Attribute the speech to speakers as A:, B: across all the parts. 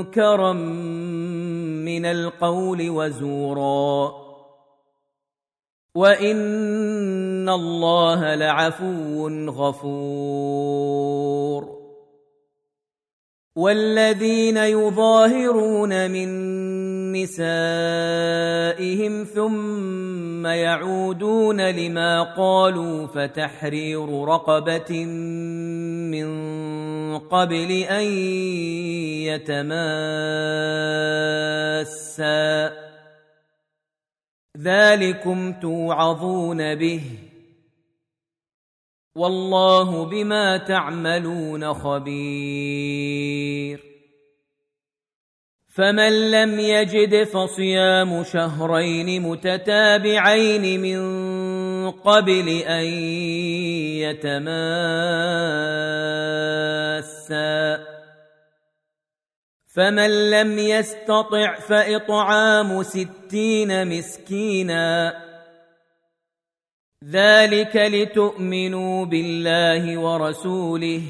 A: منكرا من القول وزورا وان الله لعفو غفور والذين يظاهرون من نسائهم ثم يعودون لما قالوا فتحرير رقبه من قبل أن يتماسا ذلكم توعظون به والله بما تعملون خبير فمن لم يجد فصيام شهرين متتابعين من قبل أن يتماسا فمن لم يستطع فإطعام ستين مسكينا ذلك لتؤمنوا بالله ورسوله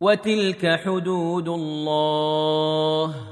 A: وتلك حدود الله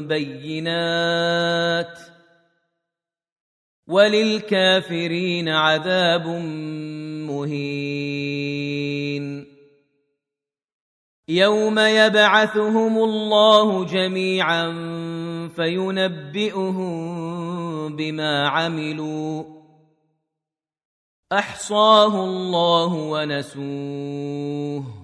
A: بينات وللكافرين عذاب مهين يوم يبعثهم الله جميعا فينبئهم بما عملوا احصاه الله ونسوه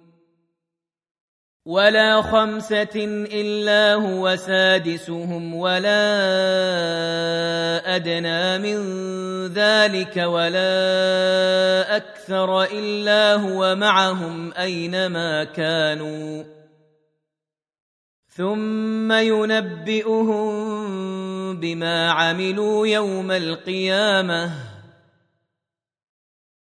A: ولا خمسة إلا هو سادسهم ولا أدنى من ذلك ولا أكثر إلا هو معهم أينما كانوا ثم ينبئهم بما عملوا يوم القيامه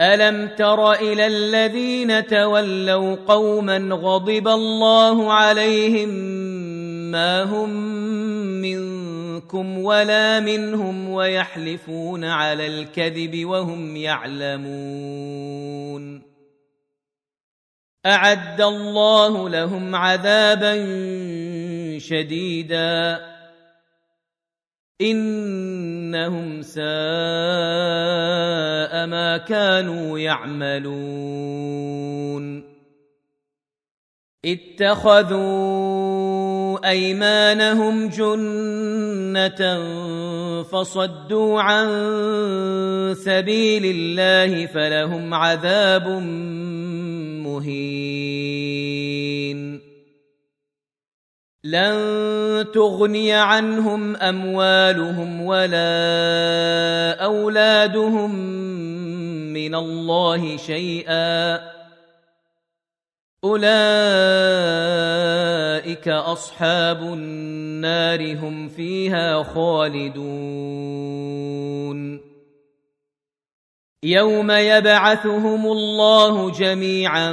A: الم تر الى الذين تولوا قوما غضب الله عليهم ما هم منكم ولا منهم ويحلفون على الكذب وهم يعلمون اعد الله لهم عذابا شديدا إنهم ساء ما كانوا يعملون اتخذوا أيمانهم جنة فصدوا عن سبيل الله فلهم عذاب مهين لن تغني عنهم اموالهم ولا اولادهم من الله شيئا اولئك اصحاب النار هم فيها خالدون يوم يبعثهم الله جميعا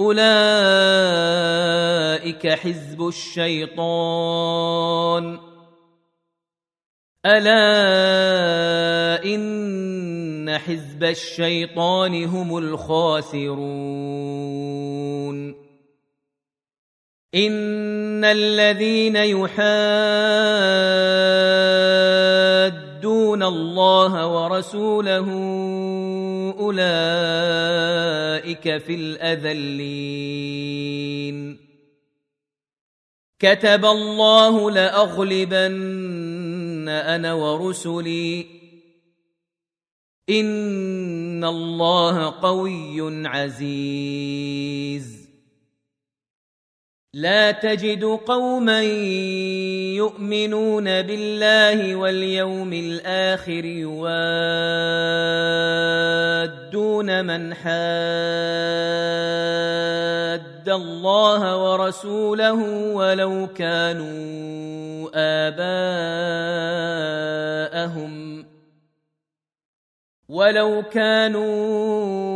A: أولئك حزب الشيطان ألا إن حزب الشيطان هم الخاسرون إن الذين يحاولون يطيعون الله ورسوله اولئك في الاذلين كتب الله لاغلبن انا ورسلي ان الله قوي عزيز لا تجد قوما يؤمنون بالله واليوم الاخر يوادون من حاد الله ورسوله ولو كانوا اباءهم ولو كانوا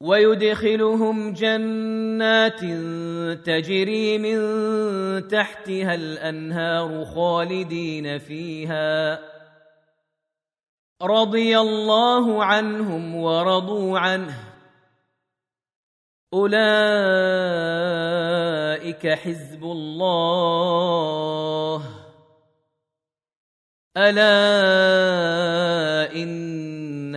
A: ويدخلهم جنات تجري من تحتها الانهار خالدين فيها رضي الله عنهم ورضوا عنه اولئك حزب الله الا ان